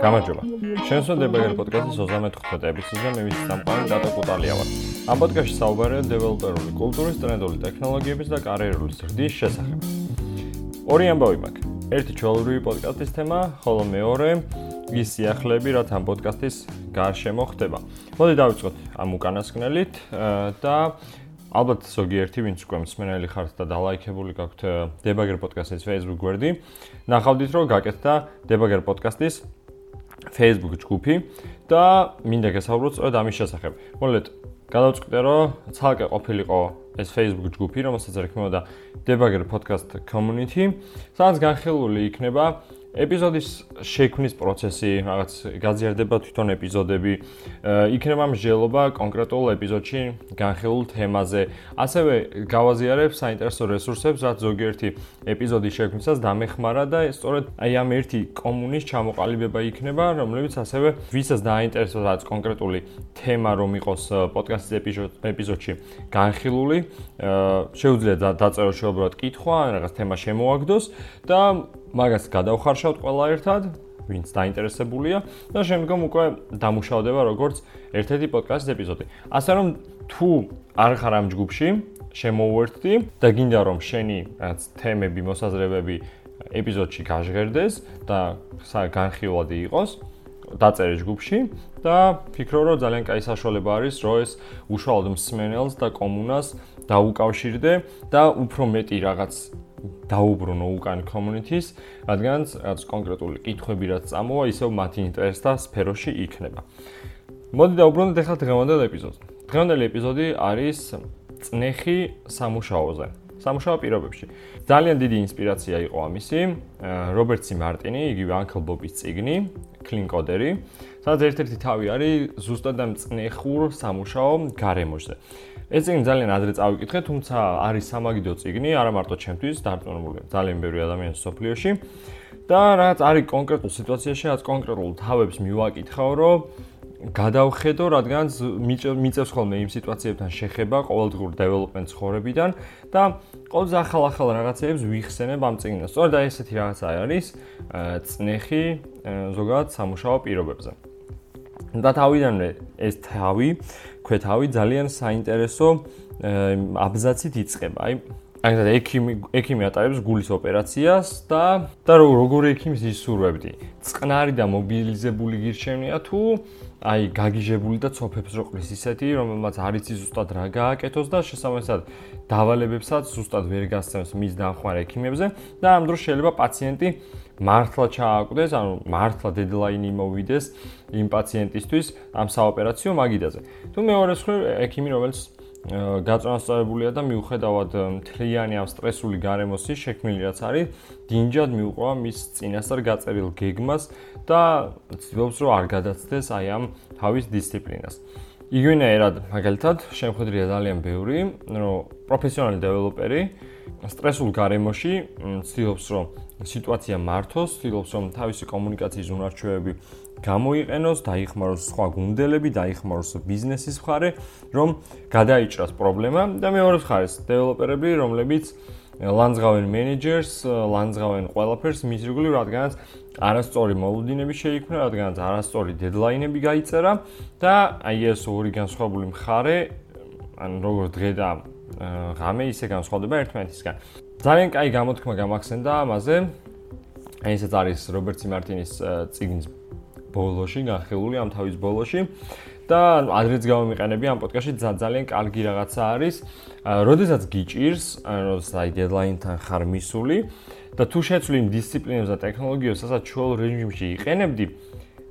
გამარჯობა. შენსო დებაგერ პოდკასტის 35 ეპიზოდზე მე ვიცი სამყარო დატო კუტალია ვარ. ამ პოდკასტში საუბარია დეველოპერული კულტურის, ტრენდული ტექნოლოგიების და კარიერული ზრდის შესახებ. ორი ამბავი მაქვს. ერთი ჩვეულებრივი პოდკასტის თემა, ხოლო მეორე ის სიახლეები, რაც ამ პოდკასტის გარშემო ხდება. მოდი დავიწყოთ ამ უკანასკნელით და ალბათ ზოგიერთი ვინც უკვე მსმენელი ხართ და დალაიქებული გაქვთ დებაგერ პოდკასტის Facebook გვერდი, ნახავდით რომ გაკეთდა დებაგერ პოდკასტის Facebook ჯგუფი და მინდა გესაუბროთ სწორედ ამის შესახებ. მოგლეთ, გადავწყვიტე რომ ცალკე ყოფილიყო ეს Facebook ჯგუფი, რომელსაც ერქმეოდა Debugger Podcast Community, სადაც განხილული იქნება ეპიზოდის შექმნის პროცესი, რაღაც გაზიარდება თვითონ ეპიზოდები, იქნება მსჯელობა კონკრეტულ ეპიზოდში განხილულ თემაზე. ასევე გავაზიარებ საინტერესო რესურსებს, რაც ზოგიერთი ეპიზოდის შექმნისას დამეხმარა და სწორედ აი ამ ერთი კომუნის ჩამოყალიბება იქნება, რომლებიც ასევე ვისაც დააინტერესოს რაც კონკრეტული თემა რომ იყოს პოდკასტის ეპიზოდში განხილული, შეუძლია დაწეროს შეუბრალოდ კითხვა, რაღაც თემა შემოაგდოს და მაგას გადავხარშავთ ყველა ერთად, ვინც დაინტერესებულია და შემდგომ უკვე დამუშავდება როგორც ერთ-ერთი პოდკასტის ეპიზოდი. ასე რომ თუ არ ხარ ამ ჯგუფში, შემოუერთდი და გინდა რომ შენი რაც თემები, მოსაზრებები ეპიზოდში გაჟღერდეს და განხილვადი იყოს, დაწერე ჯგუფში და ფიქრობ რომ ძალიან კაი საშუალება არის რომ ეს უშუალოდ მსმენელს და კომუნას დაუკავშირდე და უფრო მეტი რაღაც დაუბრუნო უკან community-ს, რადგანაც რაც კონკრეტული კითხვები რაც წამოვა, ისევ მათი ინტერესთა სფეროში იქნება. მოდი დაუბრუნდეთ ახლა დღევანდელ ეპიზოდს. დღევანდელი ეპიზოდი არის წნეხი სამუშაოზე. სამუშაო პირობებში. ძალიან დიდი ინსპირაცია იყო ამისი, რობერტ სი მარტინი, იგივე Uncle Bob-ის წიგნი, Coder-ი, სადაც ერთ-ერთი თავი არის ზუსტად ამ წნეხურ სამუშაო გარემოზე. ეს წიგნი ძალიან ადრე წავიკითხე, თუმცა არის სამაგიდო წიგნი, არა მარტო ჩემთვის, დარწმუნებული ძალიან ბევრი ადამიანის სოფლიოში. და რაც არის კონკრეტულ სიტუაციაში, რაც კონკრეტულ თავებს მივაკითხავ, რომ გადავხედო, რადგან მიწევს ხოლმე იმ სიტუაციებთან შეხება ყოველდღიურ დეველოპმენტ ცხოვრებიდან და ყოველდღე ახალ-ახალ რაღაცებს ვიხსენებ ამ წიგნს. სწორედ აი ესეთი რაღაცა არის წნეხი ზოგადად სამუშაო პირობებზე. და თავიდანვე ეს თავი ქვეთავი ძალიან საინტერესო აბზაცით იწყება. აი აი და ექიმი ექიმი ატარებს გულის ოპერაციას და და როგორი ექიმის ისურვებდი. წყნარი და მობილიზებული გირჩევნია თუ აი გაგიჟებული და ცოფებს როყლის ისეთი, რომელმაც არის ზუსტად რა გააკეთოს და შესაბამისად დავალებებსაც ზუსტად ვერ გასცემს მის დამხმარე ექიმებზე და ამ დროს შეიძლება პაციენტი მართლა ჩააკვდეს, ანუ მართლა დედლაინი მოვიდეს იმ პაციენტისთვის ამ საოპერაციო მაგიდაზე. თუ მეორე მხრივ ექიმი რომელიც გაწონასწორებულია და მიუხედავად მთლიანი ამ სტრესული გარემოსის შექმნილი რაც არის, დინჯად მიუყვება მის წინასწარ გაწერილ გეგმას და ცდილობს რომ არ გადაცდეს აი ამ თავის დისციპლინას. იგივენაირად, მაგალითად, შემოხვედრია ძალიან ბევრი, რომ პროფესიონალი დეველოპერი სტრესულ გარემოში ცდილობს რომ სიტუაცია მართოს, ცდილობს რომ თავისი კომუნიკაციის უნარჩვევები გამოიყენოს, დაიხმაროს სხვა გუნდელები, დაიხმაროს ბიზნესის მხარე, რომ გადაიჭრას პრობლემა. და მეორე მხარეს დეველოპერები, რომლებიც ლანძღავენ მენეჯერს, ლანძღავენ ყველაფერს მის რიგული, რადგანაც არასწორი მოლოდინები შეიქმნა, რადგანაც არასწორი დედლაინები გაიწერა და აი ეს ორი განსხვავებული მხარე, ან როგორ დღე და ღამე ისე განსხვავდება ერთმანეთისგან. ძალიან კაი გამოთქმა გამახსენდა ამაზე. აი ესეც არის რობერტ სიმარტინის ციგნის ბოლოში, განხილული ამ თავის ბოლოში. და ადრეც გამომიყენები ამ პოდკასტში ძალიან კარგი რაღაცა არის. როდესაც გიჭირს, როდესაც აი დედლაინთან ხარ მისული და თუ შეცვლი იმ დისციპლინებს და ტექნოლოგიებს, რასაც ჩვეულ რეჟიმში იყენებდი,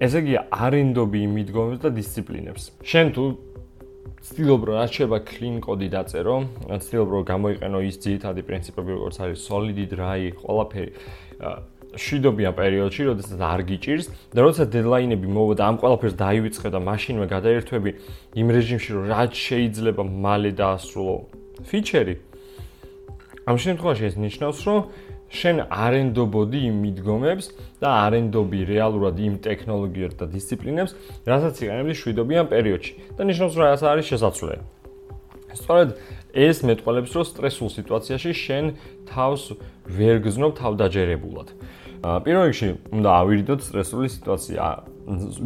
ესე იგი არენდობი იმ მიდგომებს და დისციპლინებს. შენ თუ ცდილობ რომ რაც შეიძლება clean კოდი დაწერო, ცდილობ რომ გამოიყენო ის ძირითადი პრინციპები, როგორც არის solid dry, ყველაფერი შვიდობიან პერიოდში, როდესაც არ გიჭირს და როდესაც დედლაინები მოვა და ამ ყველაფერს დაივიწყე და მაშინვე გადაერთვები იმ რეჟიმში, რომ რაც შეიძლება მალე დაასრულო ფიჩერი. ამ შემთხვევაში ეს ნიშნავს, რომ შენ არენდობოდი იმ მიდგომებს და არენდობი რეალურად იმ ტექნოლოგიებს და დისციპლინებს, რასაც იყენებდი შვიდობიან პერიოდში. და ნიშნავს, რომ ეს არის შესაძლებელი. სწორედ ეს მეტყოლებს, რომ სტრესულ სიტუაციაში შენ თავს ვერ გზნობ თავდაჯერებულად. პირველ რიგში უნდა ავირიდოთ სტრესული სიტუაცია.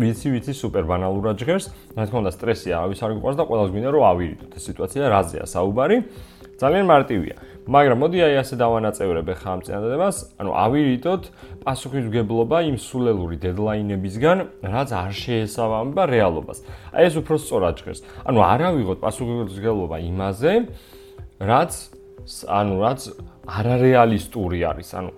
ვიცი, ვიცი, სუპერ ბანალურად ჟღერს. რა თქმა უნდა, სტრესი არავის არ გიყვარს და ყველას გვინდა რომ ავირიდოთ ეს სიტუაცია, რაზეა საუბარი. ძალიან მარტივია. მაგრამ მოდი აი ასე დავანაწევრებ ხა ამ წინადადებას, ანუ ავირიდოთ პასუხისგებლობა იმ სულელური დედლაინებისგან, რაც არ შეესაბამება რეალობას. აი ეს უფრო სწორად ჟღერს. ანუ არ ავიღოთ პასუხისგებლობა იმაზე, რაც ანუ რაც არარეალისტური არის. ანუ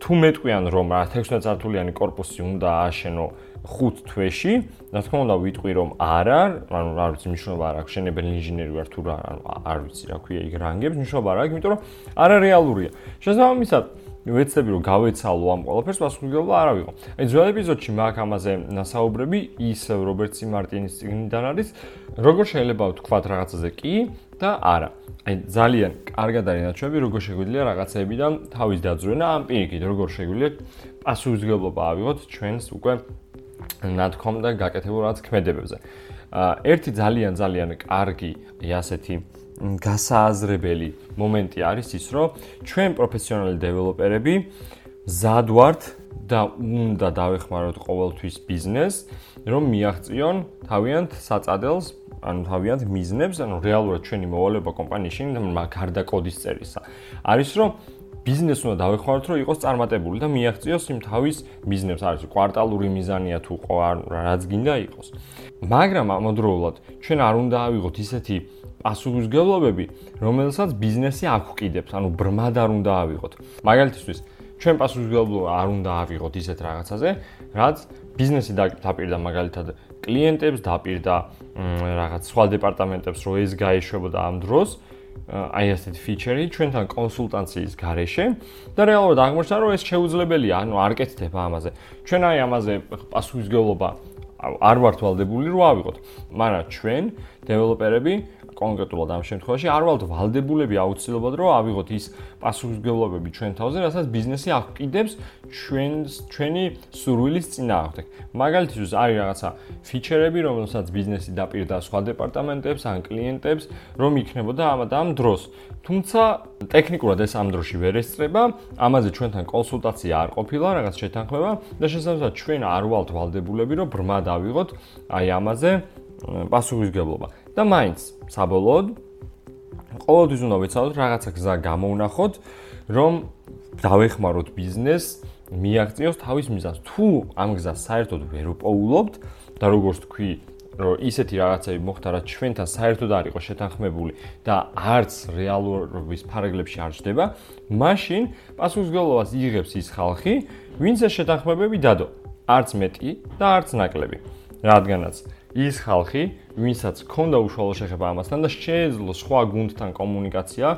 თუ მეტყვიან რომ 16 სართულიანი корпуსი უნდა ააშენო 5 თვეში, რა თქმა უნდა ვიტყვი რომ არა, ანუ არ ვიცი მნიშვნელობა არ აქვს შენებელი ინჟინერი ვარ თუ რა, ანუ არ ვიცი რა ქვია იქ რანგებს, მნიშვნელობა არ აქვს, იმიტომ რომ არარეალურია. შესაბამისად, ვეცდები რომ გავეცალო ამ ყველაფერს პასუხისმგებლობა არ ავიღო. აი ძველ ეპიზოდში მაგ ამაზე ნასაუბრები ის რობერტ სი მარტინის წიგნიდან არის, როგორ შეიძლება ვთქვათ რაღაცაზე კი, და არა. აი ძალიან კარგად არის ნაჩვენები როგორ შეგვიძლია რაღაცეებიდან თავის დაძვრენა ამ პირიქით როგორ შეგვიძლია პასუხისმგებლობა ავიღოთ ჩვენს უკვე ნათქვამ და გაკეთებულ რაც ქმედებებზე. ერთი ძალიან ძალიან კარგი ასეთი გასააზრებელი მომენტი არის ის, რომ ჩვენ პროფესიონალი დეველოპერები ზად ვართ და უნდა დავეხმაროთ ყოველთვის ბიზნესს, რომ მიაღწიონ თავიანთ საწადელს ანუ თავიანთ მიზნებს, ანუ რეალურად ჩვენი მოვალეობა კომპანიაში გარდა კოდის წერისა. არის რომ ბიზნეს უნდა დავეხმაროთ, რომ იყოს წარმატებული და მიაღწიოს იმ თავის მიზნებს, არის კვარტალური მიზანია თუ ყო რაც გინდა იყოს. მაგრამ ამავდროულად ჩვენ არ უნდა ავიღოთ ისეთი პასუხისგებლობები, რომელსაც ბიზნესი აქვყიდებს, ანუ ბრმად არ უნდა ავიღოთ. მაგალითისთვის, ჩვენ პასუხისგებლობა არ უნდა ავიღოთ ისეთ რაღაცაზე, რაც ბიზნესი დაპირდა მაგალითად კლიენტებს დაპირდა რაღაც სხვა დეპარტამენტებს რომ ეს გაეშვებოდა ამ დროს აი ასეთი ფიჩერი ჩვენთან კონსულტაციის გარეშე და რეალურად აღმოჩნდა რომ ეს შეუძლებელია ანუ არ კეთდება ამაზე. ჩვენ აი ამაზე პასუხისგებლობა არ ვართ ვალდებული რომ ავიღოთ. მაგრამ ჩვენ დეველოპერები კონკრეტულად ამ შემთხვევაში არ ვალთ ვალდებულები აუცილებლად რომ ავიღოთ ის პასუხისმგებლობები ჩვენ თავზე, რასაც ბიზნესი აყიდებს ჩვენს ჩვენი სურვილის წინააღმდეგ. მაგალითად, არის რაღაცა ფიჩერები, რომელსაც ბიზნესი დაპირდა სხვა დეპარტამენტებს ან კლიენტებს, რომ იქნებოდა ამ ამ დროს. თუმცა ტექნიკურად ეს ამ დროში ვერ ესწრება, ამაზე ჩვენთან კონსულტაცია არ ყოფილა, რაღაც შეთანხმება და შესაძლოა ჩვენ არ ვალთ ვალდებულები, რომ ბრმა დავიღოთ აი ამაზე პასუხისმგებლობა. და მაინც საბოლოოდ ყოველთვის უნდა ვიცავთ რაღაცა გზა გამოუნახოთ რომ დავეხმაროთ ბიზნეს მიაღწიოს თავის მიზანს. თუ ამ გზას საერთოდ ვერ უპოულობთ და როგორც თქვი რომ ისეთი რაღაცები მოხდა რა ჩვენთან საერთოდ არ იყო შეთანხმებული და არც რეალურობის ფარგლებში არ ჯდება მაშინ პასუხისგებლობას იღებს ის ხალხი ვინც ეს შეთანხმებები დადო. არც მეტი და არც ნაკლები. რადგანაც ის ხალხი, ვინცაც ქონდა უშუალო შეხება ამასთან და შეეძლო სხვა გუნდთან კომუნიკაცია,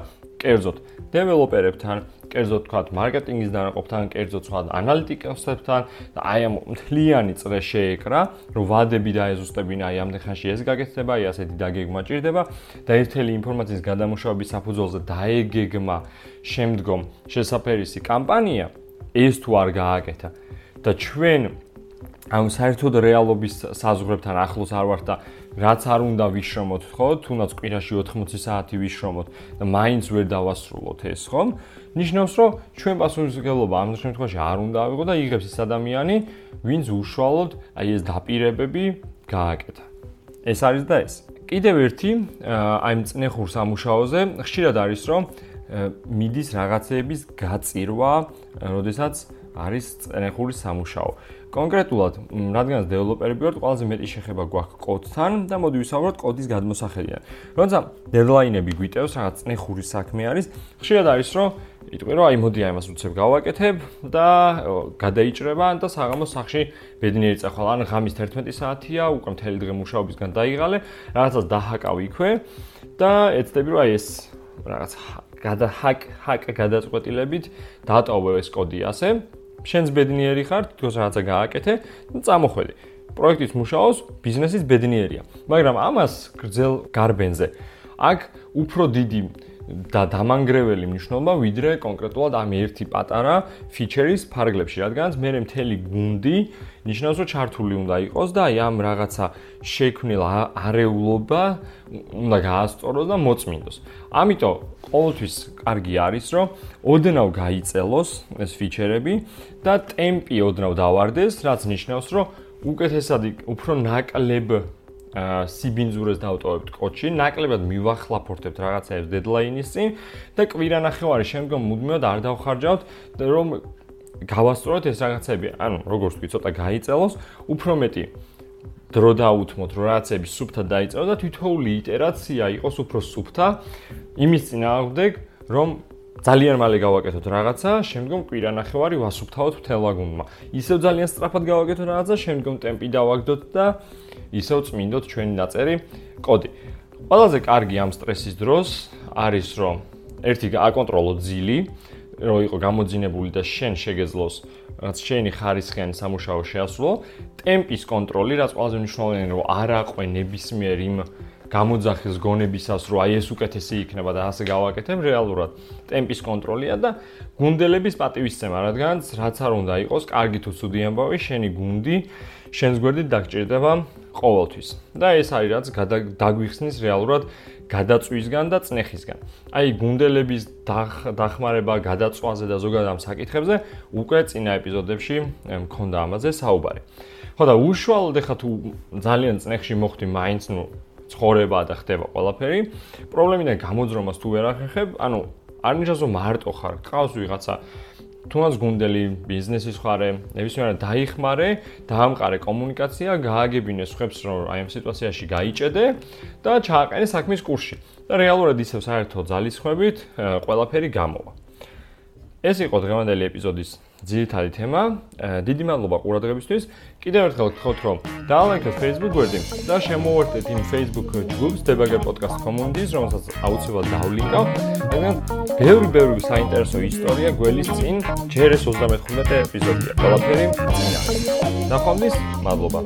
კერძოდ დეველოპერებთან, კერძოდ თქვათ მარკეტინგის დანაყოფთან, კერძოდ სხვა ანალიტიკოსებთან და აი ამ მთლიანი წრე შეეკრა, რომ ვადები დაეზუსტებინა აი ამდენ ხანში ეს გაკეთდება, აი ასეთი დაგეგმა ჭირდება და ერთელი ინფორმაციის გადამუშავების საფუძველზე დაეგეგმა შემდგომ შესაფერისი კამპანია ეს თუ არ გააკეთა და ჩვენ ამ საერთოდ რეალობის საზღვრებთან ახლოს არ ვართ და რაც არ უნდა ვიშრომოთ, ხო? თუნდაც კვირაში 80 საათი ვიშრომოთ და მაინც ვერ დავასრულოთ ეს, ხო? ნიშნავს, რომ ჩვენ პასუხისმგებლობა ამ შემთხვევაში არ უნდა ავიღო და იღებს ის ადამიანი, ვინც უშუალოდ აი ეს დაპირებები გააკეთა. ეს არის და ეს. კიდევ ერთი აი მწნეხურ სამუშაოზე ხშირად არის, რომ მიდის რაღაცეების გაწირვა, როდესაც არის წნეხური სამუშაო. კონკრეტულად, რადგანაც დეველოპერები ვართ, ყველაზე მეტი შეხება გვაქვს კოდთან და მოდი ვისაუბროთ კოდის გადმოსახედიდან. როცა დედლაინები გვიტევს, რაღაც წნეხური საქმე არის, ხშირად არის, რომ იტყვი, რომ აი მოდი აი მას უცებ გავაკეთებ და გადაიჭრება და საღამოს სახში ბედნიერი წახვალ, ან ღამის 11 საათია, უკვე მთელი დღე მუშაობისგან დაიღალე, რაღაცას დაჰაკავ იქვე და ეცდები, რომ აი ეს რაღაც გადა ჰაკ ჰაკ გადაწყვეტილებით დატოვე ეს კოდი ასე შენს ბედნიერი ხარ, თქოს რაღაცა გააკეთე და წამოხვედი. პროექტის მუშაობს ბიზნესის ბედნიერია. მაგრამ ამას გრძელ გარბენზე აქ უფრო დიდი და დამანგრეველი მნიშვნელობა ვიდრე კონკრეტულად ამ ერთი პატარა ფიჩერის ფარგლებში, რადგანაც მე მთელი გუნდი ნიშნავს რომ ჩართული უნდა იყოს და აი ამ რაღაცა შექმნილ არეულობა უნდა გაასწოროს და მოწმინდოს. ამიტომ ყოველთვის კარგი არის რომ ოდნავ გაიწელოს ეს ფიჩერები და ტემპი ოდნავ დავარდეს, რაც ნიშნავს რომ უკეთესად უფრო ნაკლებ სიბინძურეს დავტოვებთ კოჩი, ნაკლებად მივახლაფორთებთ რაღაცაებს დედლაინის წინ და კვირანახევარი შემდგომ მუდმივად არ დავხარჯავთ რომ გავასწოროთ ეს რაღაცები, ანუ როგორც ვთქვი, ცოტა გაიწელოს, უფრო მეტი დრო დაუთმოთ, რომ რაღაცები სუფთად დაიწეროს და თითოეული იტერაცია იყოს უფრო სუფთა. იმის წინააღმდეგ, რომ ძალიან მალე გავაკეთოთ რაღაცა, შემდგომ კვირანახევარი ვასუფთავოთ მთელ ვაგონმა. ისევ ძალიან სწრაფად გავაკეთოთ რაღაცა, შემდგომ ტემპი დავაგდოთ და ისევ წმინდოთ ჩვენი ნაწერი კოდი. ყველაზე კარგი ამ სტრესის დროს არის რომ ერთი აკონტროლო ძილი, რომ იყო გამოძინებული და შენ შეგეძლოს რაც შენი ხარისხიანი სამუშაო შეასრულო, ტემპის კონტროლი, რაც ყველაზე მნიშვნელოვანია, რომ არ აყვე ნებისმიერ იმ გამოძახის გონებისას, რომ აი ეს უკეთესი იქნება და ასე გავაკეთებ, რეალურად ტემპის კონტროლია და გუნდელების პატივისცემა, რადგან რაც არ უნდა იყოს, კარგი თუ ცუდი ამბავი, შენი გუნდი შენს გვერდით დაგჭირდება ყოველთვის. და ეს არის რაც დაგვიხსნის რეალურად გადაწვისგან და წნეხისგან. აი გუნდელების დახმარება გადაწვაზე და ზოგადად ამ საკითხებზე უკვე წინა ეპიზოდებში მქონდა ამაზე საუბარი. ხო და უშუალოდ ახლა თუ ძალიან წნეხში მოხდი მაინც ნუ ცხოვრება და ხდება ყველაფერი, პრობლემიდან გამოძრომას თუ ვერ ახერხებ, ანუ არ ნიშნავს რომ მარტო ხარ, ყავს ვიღაცა თუნდაც გუნდელი ბიზნესის ხარე, ნებისმიერ დაიხმარე, დაამყარე კომუნიკაცია, გააგებინე სხვებს რომ აი ამ სიტუაციაში გაიჭედე და ჩააყენე საქმის კურსში. და რეალურად ისევ საერთო ძალისხმებით ყველაფერი გამოვა. ეს იყო დღევანდელი ეპიზოდის ძირითადი თემა. დიდი მადლობა ყურადღებისთვის. კიდევ ერთხელ გთხოვთ, რომ დაალაიქოთ Facebook გვერდი და შემოვერთეთ იმ Facebook ჯგუფს Debugger Podcast Community-ს, რომელსაც აუცილებლად დავლინკავ. მაგრამ ბევრი ბევრი საინტერესო ისტორია გველის წინ ჯერ ეს 35 ეპიზოდია. ყველაფერი ნახვამდის, მადლობა.